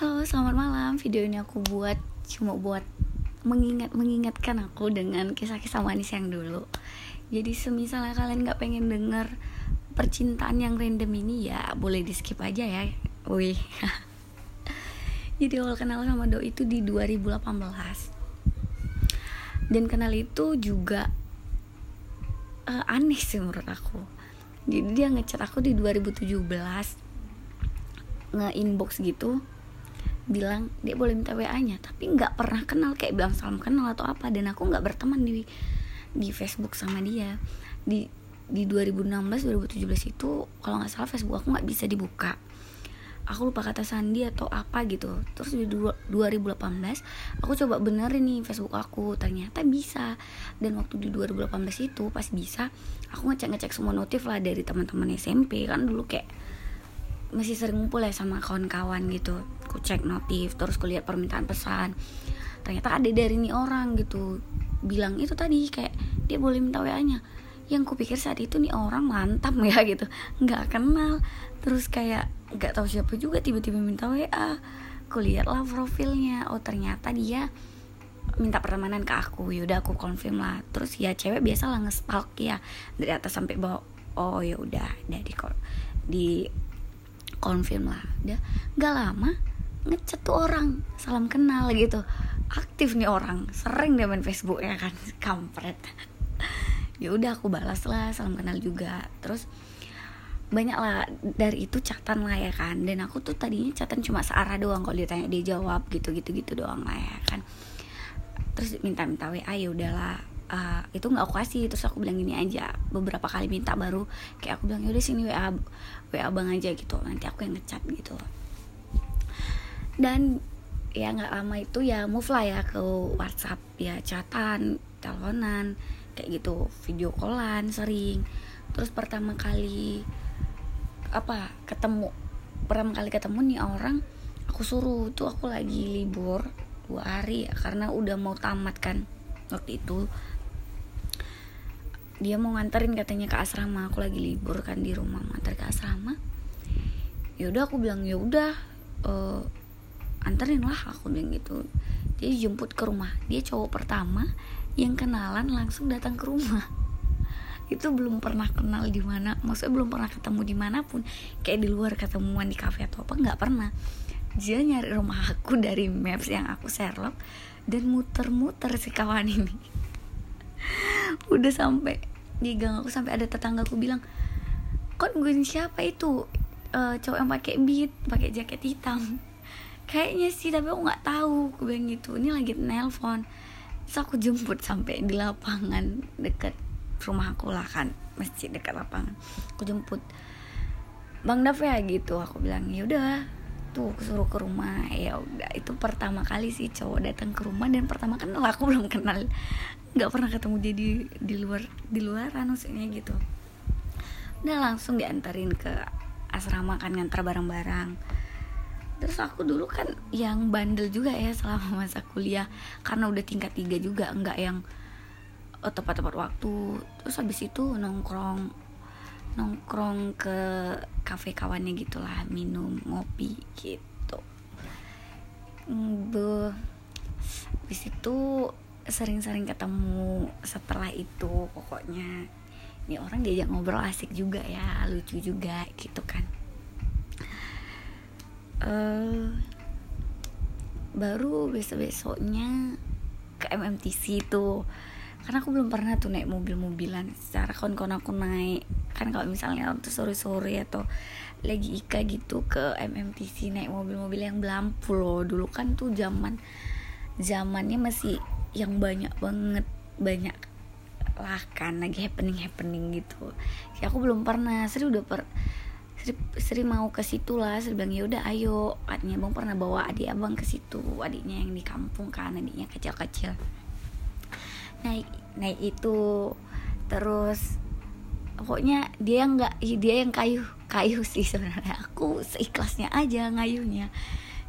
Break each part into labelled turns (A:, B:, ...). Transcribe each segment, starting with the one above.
A: Halo, selamat malam. Video ini aku buat cuma buat mengingat mengingatkan aku dengan kisah-kisah manis yang dulu. Jadi semisalnya kalian nggak pengen denger percintaan yang random ini ya boleh di skip aja ya. Wih. Jadi awal kenal sama Do itu di 2018. Dan kenal itu juga uh, aneh sih menurut aku. Jadi dia ngechat aku di 2017 nge-inbox gitu bilang dia boleh minta WA-nya tapi nggak pernah kenal kayak bilang salam kenal atau apa. Dan aku nggak berteman di di Facebook sama dia. Di di 2016 2017 itu kalau nggak salah Facebook aku nggak bisa dibuka. Aku lupa kata sandi atau apa gitu. Terus di 2018 aku coba benerin nih Facebook aku. Ternyata bisa. Dan waktu di 2018 itu pas bisa aku ngecek ngecek semua notif lah dari teman-teman SMP kan dulu kayak masih sering ngumpul ya sama kawan-kawan gitu aku cek notif terus aku lihat permintaan pesan. Ternyata ada dari ini orang gitu. Bilang itu tadi kayak dia boleh minta wa nya yang ku pikir saat itu nih orang mantap ya gitu. Nggak kenal. Terus kayak nggak tahu siapa juga tiba-tiba minta wa aku lihat lah profilnya. Oh ternyata dia minta pertemanan ke aku. Yaudah aku confirm lah. Terus ya cewek biasa lah ngestalk ya. Dari atas sampai bawah. Oh ya udah. Dari di confirm lah. Dia nggak lama ngechat tuh orang salam kenal gitu. Aktif nih orang sering dia main Facebook ya kan kampret. Ya udah aku balas lah salam kenal juga. Terus banyak lah dari itu catatan lah ya kan. Dan aku tuh tadinya catatan cuma searah doang kalau dia tanya dia jawab gitu gitu gitu doang lah ya kan. Terus minta minta wa ya udahlah. Uh, itu nggak aku kasih. Terus aku bilang gini aja beberapa kali minta baru. Kayak aku bilang yaudah sini wa wa bang aja gitu. Nanti aku yang ngechat gitu dan ya nggak lama itu ya move lah ya ke WhatsApp ya chatan teleponan kayak gitu video callan sering. Terus pertama kali apa ketemu pertama kali ketemu nih orang aku suruh tuh aku lagi libur dua hari ya karena udah mau tamat kan waktu itu. Dia mau nganterin katanya ke asrama aku lagi libur kan di rumah nganter ke asrama. Ya udah aku bilang ya udah uh, anterin lah aku bilang gitu. Dia jemput ke rumah. Dia cowok pertama yang kenalan langsung datang ke rumah. Itu belum pernah kenal di mana maksudnya belum pernah ketemu di mana pun. Kayak di luar ketemuan di kafe atau apa nggak pernah. Dia nyari rumah aku dari maps yang aku Sherlock dan muter-muter si kawan ini. Udah sampai di gang aku sampai ada tetanggaku bilang kok nungguin siapa itu? Uh, cowok yang pakai beat pakai jaket hitam kayaknya sih tapi aku nggak tahu. Aku bilang gitu ini lagi nelpon. Terus aku jemput sampai di lapangan deket rumah aku lah kan masjid dekat lapangan. Aku jemput. Bang Daf ya gitu. Aku bilang ya udah. Tuh aku suruh ke rumah. Ya udah itu pertama kali sih cowok datang ke rumah dan pertama kenal. Aku belum kenal. Nggak pernah ketemu jadi di luar di luaran maksudnya gitu. Udah langsung diantarin ke asrama kan ngantar barang-barang aku dulu kan yang bandel juga ya selama masa kuliah. Karena udah tingkat tiga juga nggak yang oh, tepat-tepat waktu. Terus habis itu nongkrong nongkrong ke kafe kawannya gitulah minum ngopi gitu. Bu, habis itu sering-sering ketemu setelah itu pokoknya. Ini orang diajak ngobrol asik juga ya lucu juga gitu kan uh, baru besok besoknya ke MMTC itu karena aku belum pernah tuh naik mobil-mobilan. Secara kon-kon aku naik. Kan kalau misalnya waktu sore-sore atau lagi ika gitu ke MMTC naik mobil-mobil yang belampu loh. Dulu kan tuh zaman zamannya masih yang banyak banget. Banyak lah kan lagi happening happening gitu. Ya aku belum pernah. Sri udah per Sri, Sri mau ke situ lah Sri bilang ya udah ayo. Adiknya bang pernah bawa adik abang ke situ. Adiknya yang di kampung kan adiknya kecil kecil naik naik itu terus pokoknya dia nggak dia yang kayu kayu sih sebenarnya. Aku seikhlasnya aja ngayunya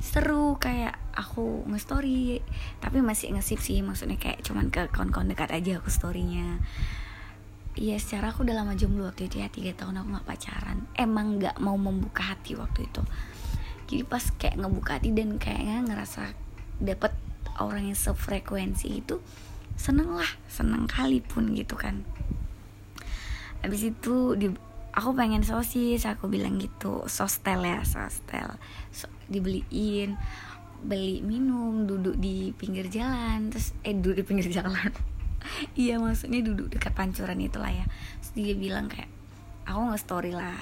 A: seru kayak aku nge-story tapi masih nge-sip sih maksudnya kayak cuman ke kawan-kawan dekat aja aku storynya Iya secara aku udah lama jomblo waktu itu ya tiga tahun aku nggak pacaran. Emang nggak mau membuka hati waktu itu. Jadi pas kayak ngebuka hati dan kayaknya ngerasa dapet orang yang sefrekuensi itu seneng lah seneng kali pun gitu kan. Habis itu di aku pengen sosis aku bilang gitu sostel ya sostel so, dibeliin beli minum duduk di pinggir jalan terus eh duduk di pinggir jalan iya maksudnya duduk dekat pancuran itulah ya. Terus dia bilang kayak aku nggak story lah.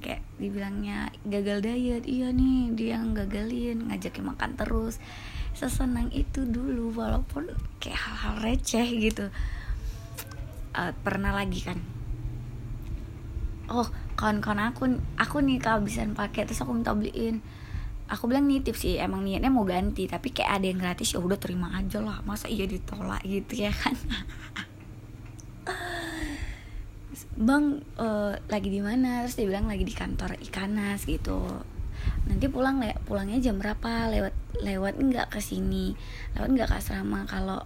A: Kayak dibilangnya gagal diet. Iya nih dia gagalin ngajakin makan terus. Sesenang itu dulu walaupun kayak hal-hal receh gitu. Uh, pernah lagi kan? Oh kawan-kawan aku aku nih kehabisan paket terus aku minta beliin aku bilang nitip sih emang niatnya mau ganti tapi kayak ada yang gratis ya udah terima aja lah. Masa iya ditolak gitu ya kan? Bang uh, lagi di mana? Terus dia bilang lagi di kantor ikanas gitu. Nanti pulang le pulangnya jam berapa? Lewat lewat enggak ke sini? Lewat enggak ke asrama? Kalau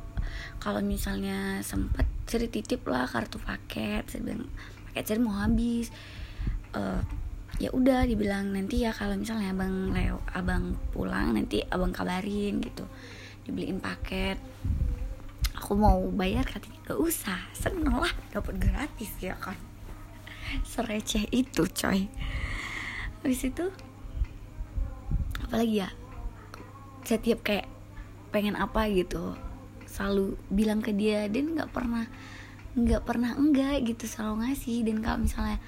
A: kalau misalnya sempet ceri titip lah kartu paket. Saya bilang paket mau habis. Uh, ya udah dibilang nanti ya kalau misalnya abang lew abang pulang nanti abang kabarin gitu. Dibeliin paket. Aku mau bayar katanya. Gak usah seneng lah dapat gratis ya kan. Sereceh itu coy. Habis itu apalagi ya? Setiap kayak pengen apa gitu selalu bilang ke dia dan nggak pernah nggak pernah enggak gitu selalu ngasih. Dan kalau misalnya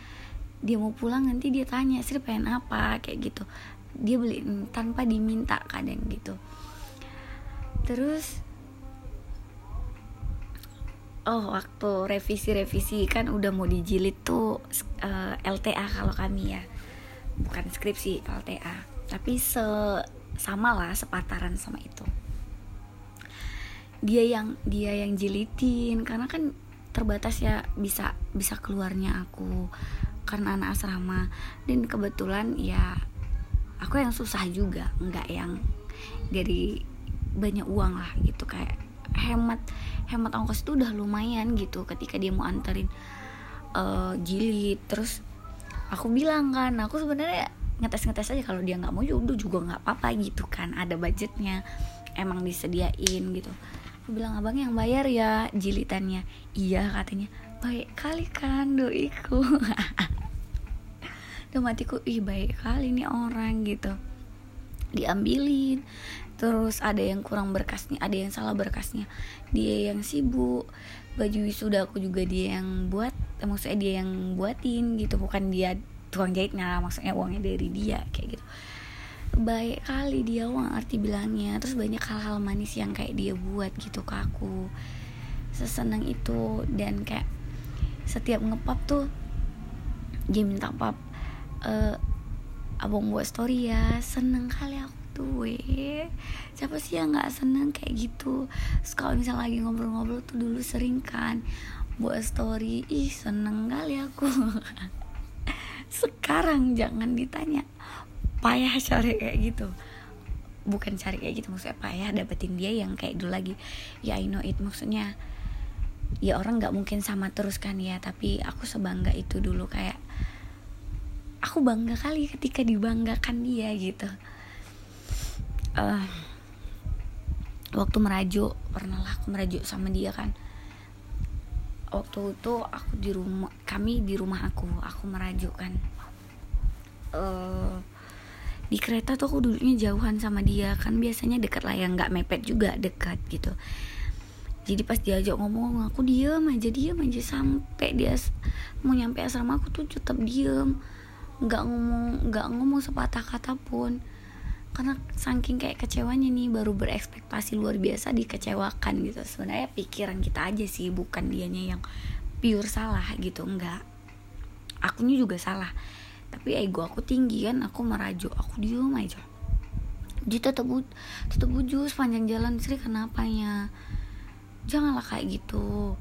A: dia mau pulang nanti dia tanya sih pengen apa? Kayak gitu. Dia beliin tanpa diminta kadang gitu. Terus oh waktu revisi-revisi kan udah mau dijilid tuh uh, eh, LTA kalau kami ya. Bukan skripsi LTA tapi se sama lah sepataran sama itu. Dia yang dia yang jilitin karena kan terbatas ya bisa bisa keluarnya aku karena anak asrama. Dan kebetulan ya aku yang susah juga nggak yang dari banyak uang lah gitu. Kayak hemat hemat ongkos itu udah lumayan gitu ketika dia mau anterin uh, jilid. Terus aku bilang kan aku sebenarnya ngetes ngetes aja kalau dia nggak mau ya udah juga nggak apa-apa gitu kan ada budgetnya emang disediain gitu. Aku bilang abang yang bayar ya jilitannya. Iya katanya. Baik kali kan doiku udah matiku ih baik kali nih orang gitu. Diambilin. Terus ada yang kurang berkasnya ada yang salah berkasnya. Dia yang sibuk. Baju wisuda aku juga dia yang buat maksudnya dia yang buatin gitu. Bukan dia tukang jahitnya maksudnya uangnya dari dia kayak gitu. Baik kali dia uang arti bilangnya. Terus banyak hal-hal manis yang kayak dia buat gitu ke aku. Sesenang itu dan kayak setiap ngepap tuh dia minta pap uh, abang buat story ya. Seneng kali aku tuh weh siapa sih yang nggak seneng kayak gitu? Kalau misalnya lagi ngobrol-ngobrol tuh dulu sering kan buat story. Ih seneng kali aku. Sekarang jangan ditanya. Payah cari kayak gitu. Bukan cari kayak gitu maksudnya payah dapetin dia yang kayak dulu lagi. Ya I know it. Maksudnya ya orang nggak mungkin sama terus kan ya. Tapi aku sebangga itu dulu kayak aku bangga kali ketika dibanggakan dia gitu. Uh, waktu merajuk pernah lah aku merajuk sama dia kan. Waktu itu aku di rumah kami di rumah aku aku merajuk kan. Uh, di kereta tuh aku duduknya jauhan sama dia kan biasanya deket lah yang nggak mepet juga dekat gitu. Jadi pas diajak ngomong aku diem aja diem aja sampai dia mau nyampe asrama aku tuh tetap diem nggak ngomong nggak ngomong sepatah kata pun. Karena saking kayak kecewanya nih baru berekspektasi luar biasa dikecewakan gitu. Sebenarnya pikiran kita aja sih bukan dianya yang pure salah gitu enggak akunya juga salah. Tapi ego aku tinggi kan aku merajuk aku diem aja. Dia tetap tetap bujus panjang jalan. Sih kenapa ya? Janganlah kayak gitu.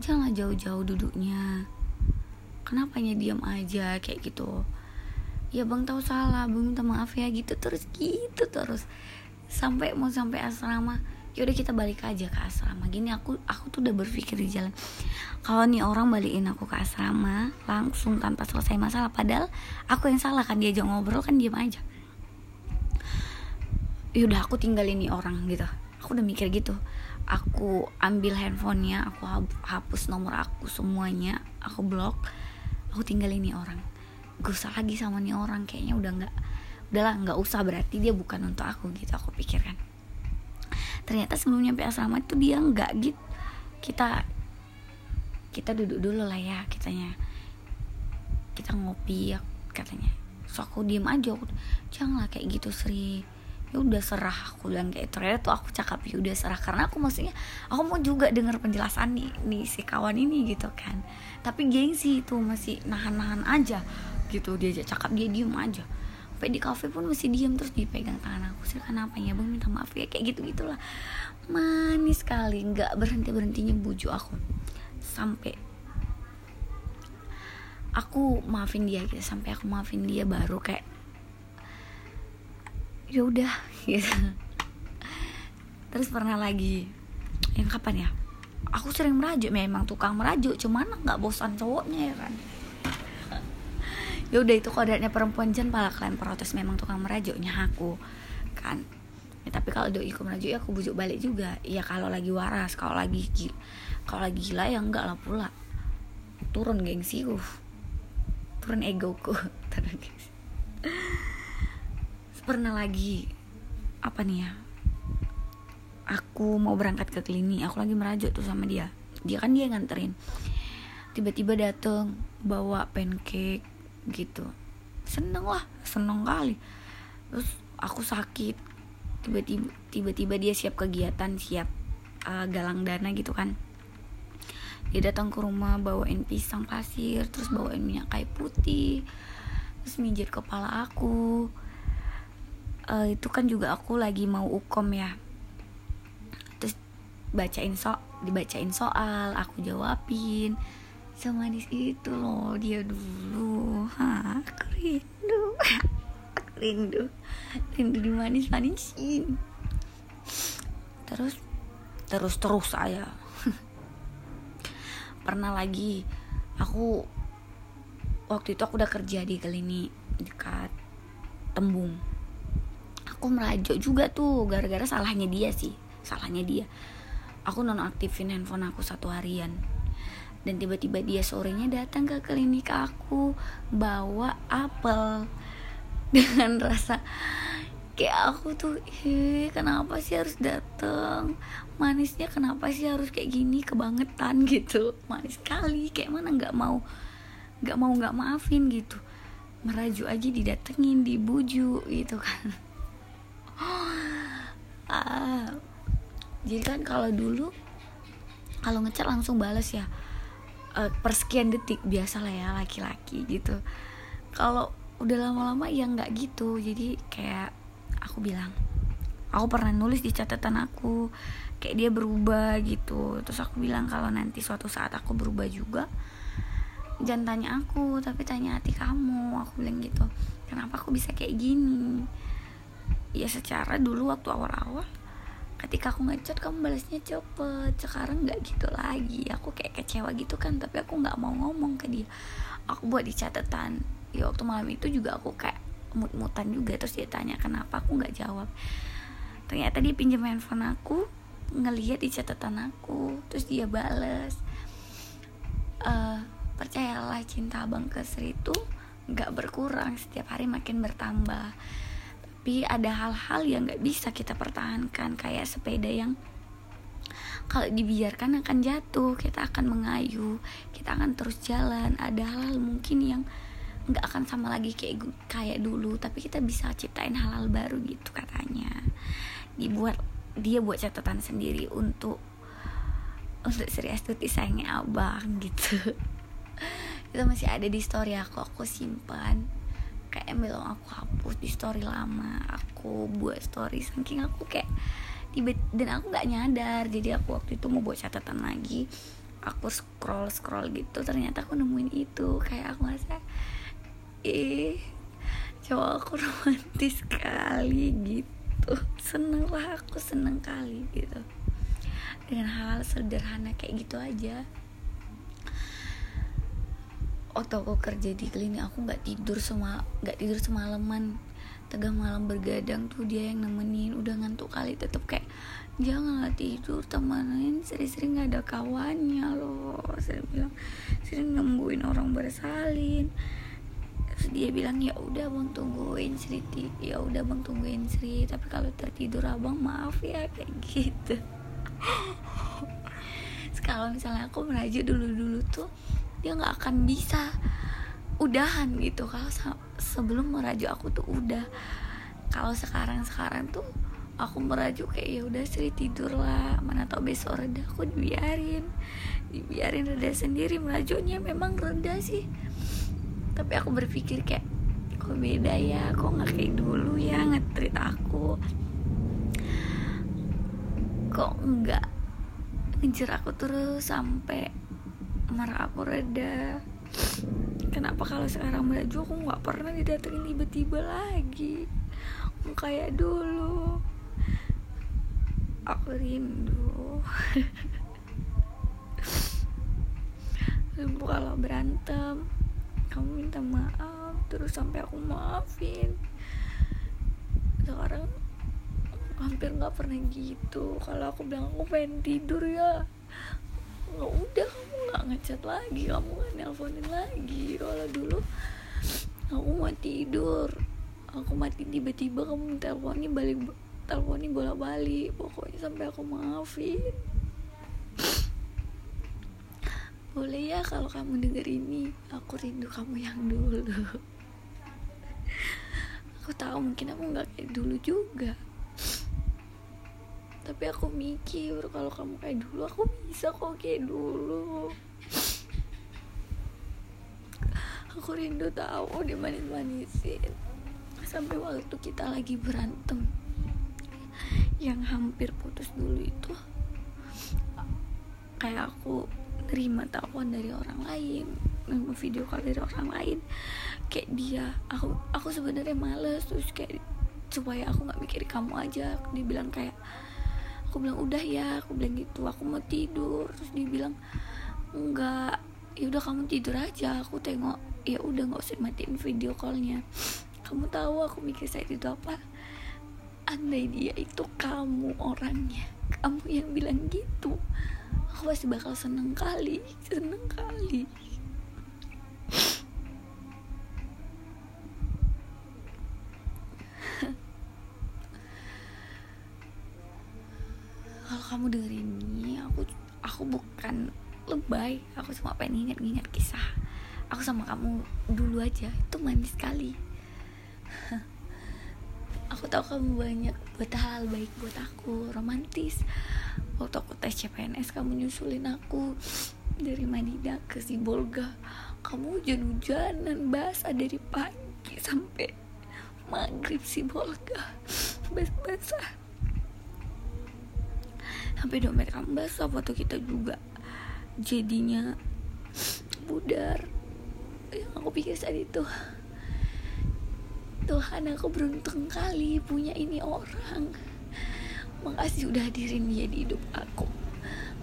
A: Janganlah jauh-jauh duduknya kenapa nya diam aja kayak gitu. Ya bang tahu salah. Bang minta maaf ya. Gitu terus gitu terus. Sampai mau sampai asrama. Yaudah kita balik aja ke asrama. Gini aku aku tuh udah berpikir di jalan. Kalau nih orang balikin aku ke asrama langsung tanpa selesai masalah. Padahal aku yang salah kan diajak ngobrol kan diam aja. Yaudah aku tinggal ini orang gitu. Aku udah mikir gitu. Aku ambil handphonenya aku hapus nomor aku semuanya. Aku blok aku tinggal ini orang. Gak usah lagi sama nih orang kayaknya udah nggak udahlah nggak usah berarti dia bukan untuk aku gitu aku pikirkan. Ternyata sebelum nyampe asrama itu dia nggak gitu kita kita duduk dulu lah ya kitanya. Kita ngopi ya katanya. So aku diem aja aku janganlah kayak gitu Sri ya udah serah aku bilang kayak ternyata tuh aku cakap ya udah serah. Karena aku maksudnya aku mau juga dengar penjelasan nih nih si kawan ini gitu kan. Tapi gengsi itu masih nahan-nahan aja gitu. Dia aja cakap dia diem aja. Sampai di kafe pun masih diem terus dipegang tangan aku. Sih kenapa ya bang? Minta maaf ya kayak gitu gitulah manis sekali nggak berhenti berhentinya bujuk aku. Sampai aku maafin dia gitu sampai aku maafin dia baru kayak ya udah gitu. Terus pernah lagi. Yang kapan ya? Aku sering merajuk memang tukang merajuk cuman nggak bosan cowoknya ya kan? Ya udah itu kodratnya perempuan jen pala kalian protes memang tukang merajuknya aku kan? Ya, tapi kalau doi aku merajuk ya aku bujuk balik juga. Ya kalau lagi waras kalau lagi kalau lagi gila ya enggak lah pula. Turun gengsi uh turun egoku turun pernah lagi apa nih ya aku mau berangkat ke klinik aku lagi merajuk tuh sama dia. Dia kan dia nganterin. Tiba-tiba dateng bawa pancake gitu. Seneng lah seneng kali. Terus aku sakit. Tiba-tiba tiba-tiba dia siap kegiatan siap uh, galang dana gitu kan. Dia datang ke rumah bawain pisang pasir terus bawain minyak kayu putih terus mijit kepala aku uh, itu kan juga aku lagi mau ukom ya. Terus bacain so dibacain soal aku jawabin. Semanis itu loh dia dulu. Ha aku rindu. Aku rindu. Rindu dimanis manisin terus terus terus saya pernah lagi aku waktu itu aku udah kerja di klinik dekat tembung aku merajuk juga tuh gara-gara salahnya dia sih salahnya dia. Aku nonaktifin handphone aku satu harian. Dan tiba-tiba dia sorenya datang ke klinik aku bawa apel dengan rasa kayak aku tuh eh kenapa sih harus datang? Manisnya kenapa sih harus kayak gini? Kebangetan gitu. Manis sekali kayak mana nggak mau nggak mau nggak maafin gitu. Merajuk aja didatengin dibujuk gitu kan ah, jadi kan kalau dulu kalau ngechat langsung balas ya. Uh, persekian detik biasa lah ya laki-laki gitu. Kalau udah lama-lama ya nggak gitu. Jadi kayak aku bilang aku pernah nulis di catatan aku kayak dia berubah gitu. Terus aku bilang kalau nanti suatu saat aku berubah juga jangan tanya aku tapi tanya hati kamu. Aku bilang gitu kenapa aku bisa kayak gini ya secara dulu waktu awal-awal ketika aku ngechat kamu balasnya cepet. Sekarang nggak gitu lagi. Aku kayak kecewa gitu kan tapi aku nggak mau ngomong ke dia. Aku buat di catatan ya waktu malam itu juga aku kayak mut-mutan juga. Terus dia tanya kenapa? Aku nggak jawab. Ternyata dia pinjam handphone aku ngelihat di catatan aku terus dia bales uh, percayalah cinta abang ke Sri itu nggak berkurang. Setiap hari makin bertambah tapi ada hal-hal yang nggak bisa kita pertahankan kayak sepeda yang kalau dibiarkan akan jatuh kita akan mengayu kita akan terus jalan. Ada hal-hal mungkin yang nggak akan sama lagi kayak kayak dulu tapi kita bisa ciptain hal-hal baru gitu katanya. Dibuat dia buat catatan sendiri untuk untuk Sri Astuti sayangnya abang gitu. Itu masih ada di story aku aku simpan kayak belum aku hapus di story lama aku buat story saking aku kayak tiba dan aku nggak nyadar jadi aku waktu itu mau buat catatan lagi aku scroll scroll gitu ternyata aku nemuin itu kayak aku merasa eh coba aku romantis sekali gitu. Seneng lah aku seneng kali gitu. Dengan hal sederhana kayak gitu aja waktu aku kerja di klinik aku nggak tidur semua nggak tidur semalaman. Tengah malam bergadang tuh dia yang nemenin udah ngantuk kali tetep kayak janganlah tidur temenin sering-sering gak ada kawannya loh saya bilang. Sering nungguin orang bersalin. Terus dia bilang ya udah bang tungguin Sri ya udah bang tungguin Sri tapi kalau tertidur abang maaf ya kayak gitu. Kalau misalnya aku merajuk dulu-dulu tuh dia nggak akan bisa udahan gitu. Kalau sebelum merajuk aku tuh udah. Kalau sekarang sekarang tuh aku merajuk kayak ya udah Sri tidur lah. Mana tau besok reda. Aku dibiarin. Dibiarin reda sendiri. Merajuknya memang reda sih. Tapi aku berpikir kayak kok beda ya? Kok nggak kayak dulu ya? Ngetrit aku. Kok nggak ngejar aku terus sampai marah aku reda. Kenapa kalau sekarang melaju aku nggak pernah didatengin tiba-tiba lagi? Kayak dulu. Aku rindu. Rindu kalau berantem. Kamu minta maaf terus sampai aku maafin. Sekarang hampir nggak pernah gitu. Kalau aku bilang aku pengen tidur ya nggak udah kamu nggak ngechat lagi kamu nggak nelponin lagi. Kalau dulu aku mau tidur. Aku mati tiba-tiba kamu teleponin balik teleponin bola balik pokoknya sampai aku maafin. Boleh ya kalau kamu denger ini? Aku rindu kamu yang dulu. Aku tahu mungkin aku nggak kayak dulu juga tapi aku mikir kalau kamu kayak dulu aku bisa kok kayak dulu. Aku rindu tahu dimanis-manisin. Sampai waktu kita lagi berantem yang hampir putus dulu itu kayak aku terima telepon dari orang lain video call dari orang lain. Kayak dia aku aku sebenarnya males terus kayak supaya aku nggak mikir kamu aja. Dia bilang kayak aku bilang udah ya aku bilang gitu. Aku mau tidur. Terus dia bilang enggak. Ya udah kamu tidur aja. Aku tengok ya udah nggak usah matiin video callnya. Kamu tahu aku mikir saat itu apa? Andai dia itu kamu orangnya kamu yang bilang gitu. Aku pasti bakal seneng kali seneng kali cuma pengen ingat-ingat kisah? Aku sama kamu dulu aja itu manis sekali. Aku tahu kamu banyak buat hal baik buat aku romantis. Waktu aku tes CPNS kamu nyusulin aku dari Madinah ke Sibolga. Kamu hujan-hujanan basah dari pagi sampai maghrib Sibolga. Basah-basah. Sampai dompet kamu basah foto kita juga jadinya pudar. Yang aku pikir saat itu Tuhan aku beruntung kali punya ini orang. Makasih udah hadirin dia di hidup aku.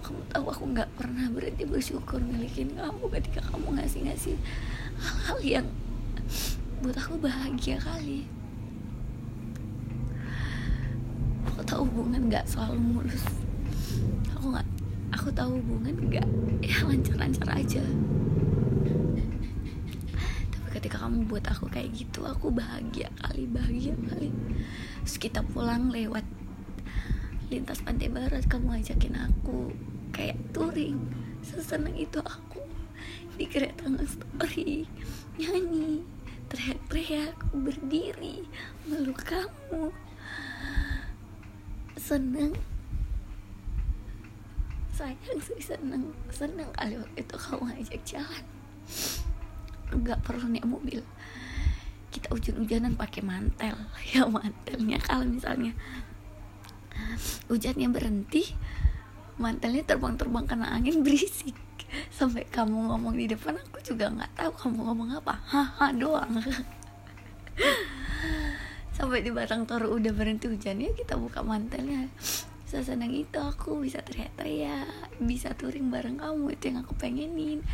A: Kamu tahu aku nggak pernah berhenti bersyukur milikin kamu ketika kamu ngasih-ngasih hal-hal yang buat aku bahagia kali. Aku tahu hubungan nggak selalu mulus. Aku nggak aku tahu hubungan nggak ya lancar-lancar aja ketika kamu buat aku kayak gitu aku bahagia kali bahagia kali. Terus kita pulang lewat lintas pantai barat kamu ajakin aku kayak touring. Sesenang itu aku di kereta story nyanyi teriak-teriak berdiri meluk kamu. Seneng. Sayang sih seneng. Seneng kali waktu itu kamu ngajak jalan nggak perlu naik mobil. Kita hujan-hujanan pakai mantel. Ya mantelnya. Kalau misalnya hujannya berhenti mantelnya terbang-terbang kena angin berisik. Sampai kamu ngomong di depan aku juga nggak tahu kamu ngomong apa. Haha doang. Sampai di batang toru udah berhenti hujannya kita buka mantelnya. Sesenang itu aku bisa teriak-teriak bisa touring bareng kamu itu yang aku pengenin.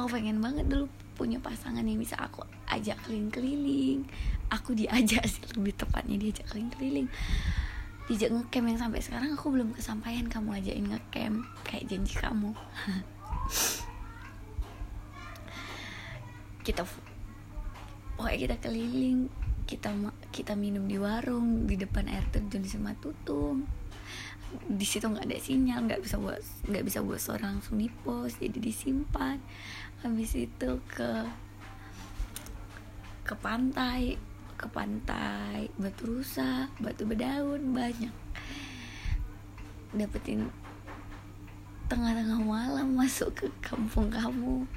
A: Aku pengen banget dulu punya pasangan yang bisa aku ajak keliling-keliling. Aku diajak sih lebih tepatnya diajak keliling-keliling. Diajak ngecamp yang sampai sekarang aku belum kesampaian kamu ajakin ngecamp kayak janji kamu. Kita pokoknya kita keliling kita kita minum di warung di depan air terjun di Sematutung di situ nggak ada sinyal nggak bisa buat nggak bisa buat seorang langsung di pos jadi disimpan. Habis itu ke ke pantai ke pantai batu rusa batu berdaun banyak. Dapetin tengah-tengah malam masuk ke kampung kamu.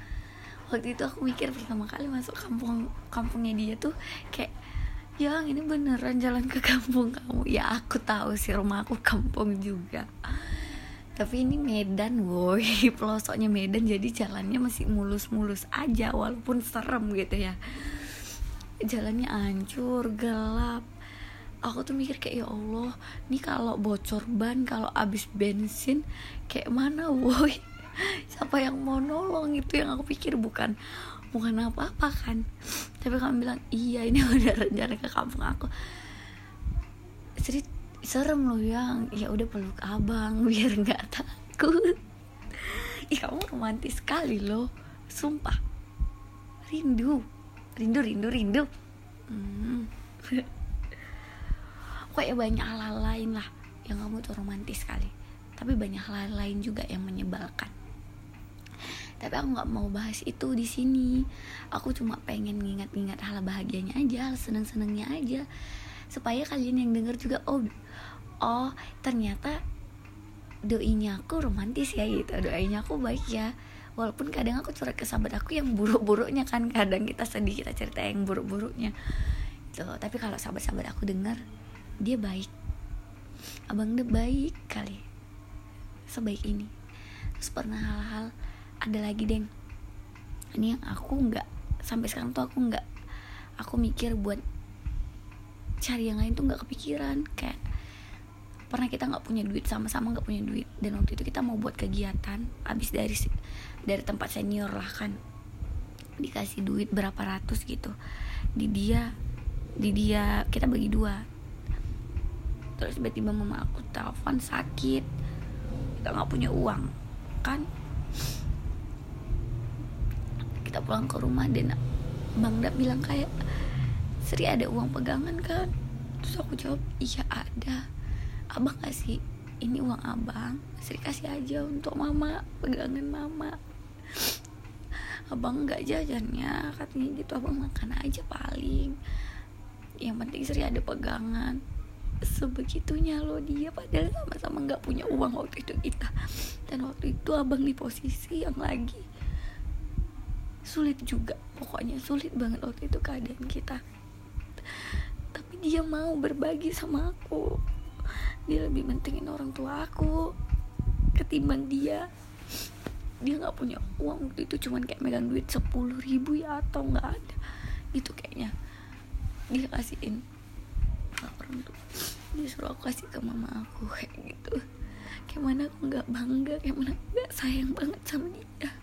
A: Waktu itu aku mikir pertama kali masuk kampung kampungnya dia tuh kayak yang ini beneran jalan ke kampung kamu. Ya aku tahu sih rumah aku kampung juga. Tapi ini Medan woi. Pelosoknya Medan jadi jalannya masih mulus-mulus aja walaupun serem gitu ya. Jalannya hancur gelap. Aku tuh mikir kayak ya Allah ini kalau bocor ban kalau abis bensin kayak mana woi? Siapa yang mau nolong? Itu yang aku pikir bukan bukan apa-apa kan. Tapi kamu bilang iya ini udah rencana ke kampung aku. Seri serem loh yang ya udah peluk abang biar nggak takut. Ih kamu romantis sekali loh. Sumpah. Rindu. Rindu rindu rindu. Hmm. Kayak banyak hal-hal lain lah Yang kamu tuh romantis sekali. Tapi banyak hal lain juga yang menyebalkan tapi aku nggak mau bahas itu di sini. Aku cuma pengen ngingat-ngingat hal bahagianya aja hal seneng-senengnya aja. Supaya kalian yang denger juga oh oh ternyata doinya aku romantis ya gitu. Doainya aku baik ya. Walaupun kadang aku curhat ke sahabat aku yang buruk-buruknya kan. Kadang kita sedih kita cerita yang buruk-buruknya. Gitu. Tapi kalau sahabat-sahabat aku dengar dia baik. Abang dia baik kali. Sebaik ini. Terus pernah hal-hal ada lagi deng. Ini yang aku nggak sampai sekarang tuh aku nggak aku mikir buat cari yang lain tuh nggak kepikiran. Kayak pernah kita nggak punya duit sama-sama nggak punya duit. Dan waktu itu kita mau buat kegiatan habis dari dari tempat senior lah kan. Dikasih duit berapa ratus gitu. Di dia di dia kita bagi dua. Terus tiba-tiba mama aku telepon sakit. Kita nggak punya uang kan kita pulang ke rumah dan Bang Dap bilang kayak Sri ada uang pegangan kan? Terus aku jawab iya ada. Abang kasih ini uang abang Sri kasih aja untuk mama pegangan mama. Abang nggak jajannya katanya gitu abang makan aja paling. Yang penting Sri ada pegangan. Sebegitunya loh dia padahal sama-sama nggak punya uang waktu itu kita. Dan waktu itu abang di posisi yang lagi sulit juga. Pokoknya sulit banget waktu itu keadaan kita. Tapi dia mau berbagi sama aku. Dia lebih pentingin orang tua aku ketimbang dia. Dia nggak punya uang waktu itu cuman kayak megang duit sepuluh ribu ya atau nggak ada. Itu kayaknya dia kasihin orang tuh. Dia suruh aku kasih ke mama aku kayak gitu. Kayak aku nggak bangga kayak nggak sayang banget sama dia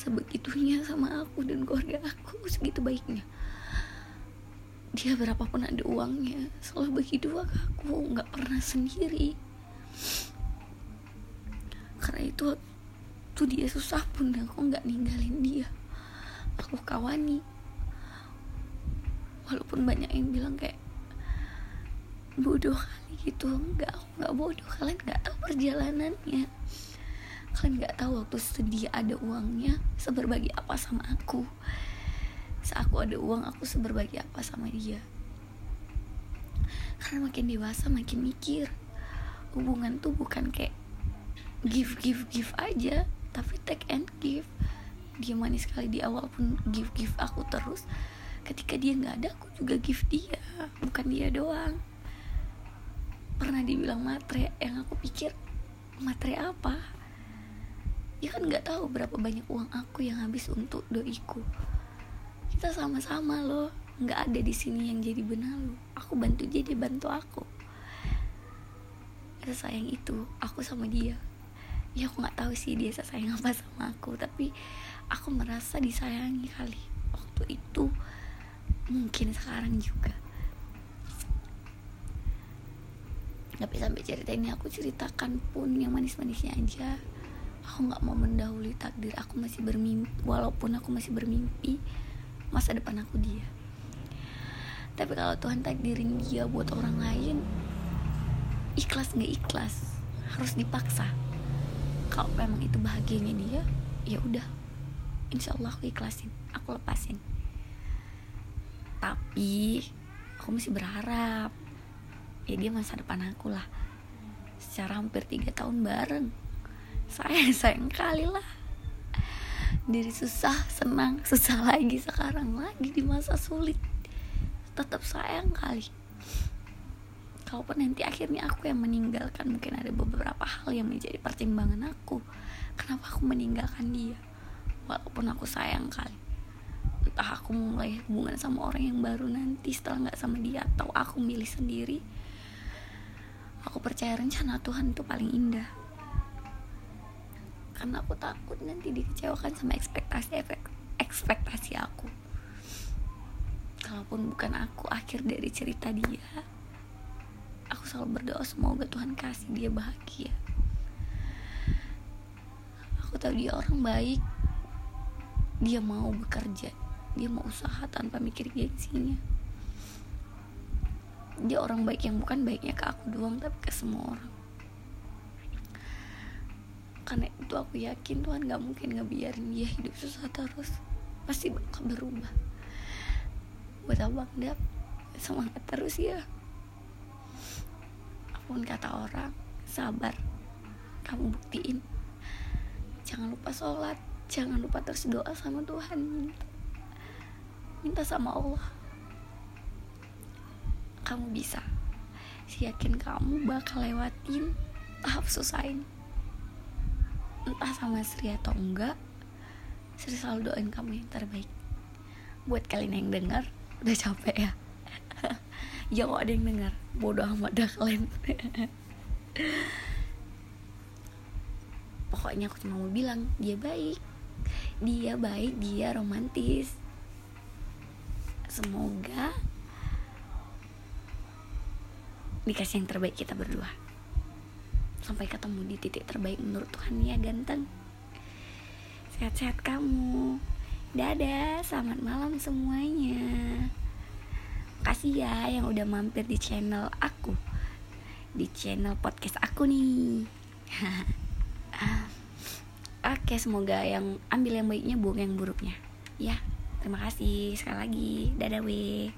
A: dia sebegitunya sama aku dan keluarga aku segitu baiknya. Dia berapapun ada uangnya selalu bagi dua ke aku nggak pernah sendiri. Karena itu tuh dia susah pun. Aku nggak ninggalin dia. Aku kawani. Walaupun banyak yang bilang kayak bodoh kali gitu. Nggak aku nggak bodoh. Kalian nggak tahu perjalanannya kalian nggak tahu waktu sedih ada uangnya seberbagi apa sama aku. Saat aku ada uang aku seberbagi apa sama dia. Karena makin dewasa makin mikir. Hubungan tuh bukan kayak give give give aja tapi take and give. Dia manis sekali di awal pun give give aku terus. Ketika dia nggak ada aku juga give dia bukan dia doang. Pernah dibilang matre yang aku pikir matre apa dia kan nggak tahu berapa banyak uang aku yang habis untuk doiku. Kita sama-sama loh nggak ada di sini yang jadi benalu aku bantu dia dia bantu aku. Sayang itu aku sama dia. Ya aku nggak tahu sih dia sayang apa sama aku tapi aku merasa disayangi kali. Waktu itu mungkin sekarang juga. Tapi sampai cerita ini aku ceritakan pun yang manis-manisnya aja aku nggak mau mendahului takdir. Aku masih bermimpi walaupun aku masih bermimpi masa depan aku dia. Tapi kalau Tuhan takdirin dia buat orang lain ikhlas nggak ikhlas? Harus dipaksa. Kalau memang itu bahagianya dia ya udah. Insya Allah aku ikhlasin aku lepasin. Tapi aku masih berharap. Ya dia masa depan aku lah. Secara hampir tiga tahun bareng sayang sayang kali lah. Dari susah senang susah lagi sekarang lagi di masa sulit. Tetap sayang kali. Kalaupun nanti akhirnya aku yang meninggalkan. Mungkin ada beberapa hal yang menjadi pertimbangan aku. Kenapa aku meninggalkan dia? Walaupun aku sayang kali. Entah aku mulai hubungan sama orang yang baru nanti setelah nggak sama dia atau aku milih sendiri. Aku percaya rencana Tuhan itu paling indah karena aku takut nanti dikecewakan sama ekspektasi ekspektasi aku. Kalaupun bukan aku akhir dari cerita dia aku selalu berdoa semoga Tuhan kasih dia bahagia. Aku tahu dia orang baik. Dia mau bekerja dia mau usaha tanpa mikir gengsinya. Dia orang baik yang bukan baiknya ke aku doang tapi ke semua orang karena itu aku yakin Tuhan gak mungkin ngebiarin dia hidup susah terus. Pasti bakal berubah. Buat abang dap semangat terus ya. Apa pun kata orang sabar. Kamu buktiin. Jangan lupa sholat. Jangan lupa terus doa sama Tuhan. Minta minta sama Allah. Kamu bisa. Yakin kamu bakal lewatin tahap susah ini entah sama Sri atau enggak Sri selalu doain kamu yang terbaik. Buat kalian yang dengar udah capek ya? Ya kok ada yang dengar bodoh amat dah kalian. Pokoknya aku cuma mau bilang dia baik. Dia baik dia romantis. Semoga dikasih yang terbaik kita berdua sampai ketemu di titik terbaik menurut Tuhan ya ganteng sehat-sehat kamu Dadah, selamat malam semuanya. Kasih ya yang udah mampir di channel aku. Di channel podcast aku nih. Oke, semoga yang ambil yang baiknya, buang yang buruknya. Ya, terima kasih sekali lagi. Dadah, weh.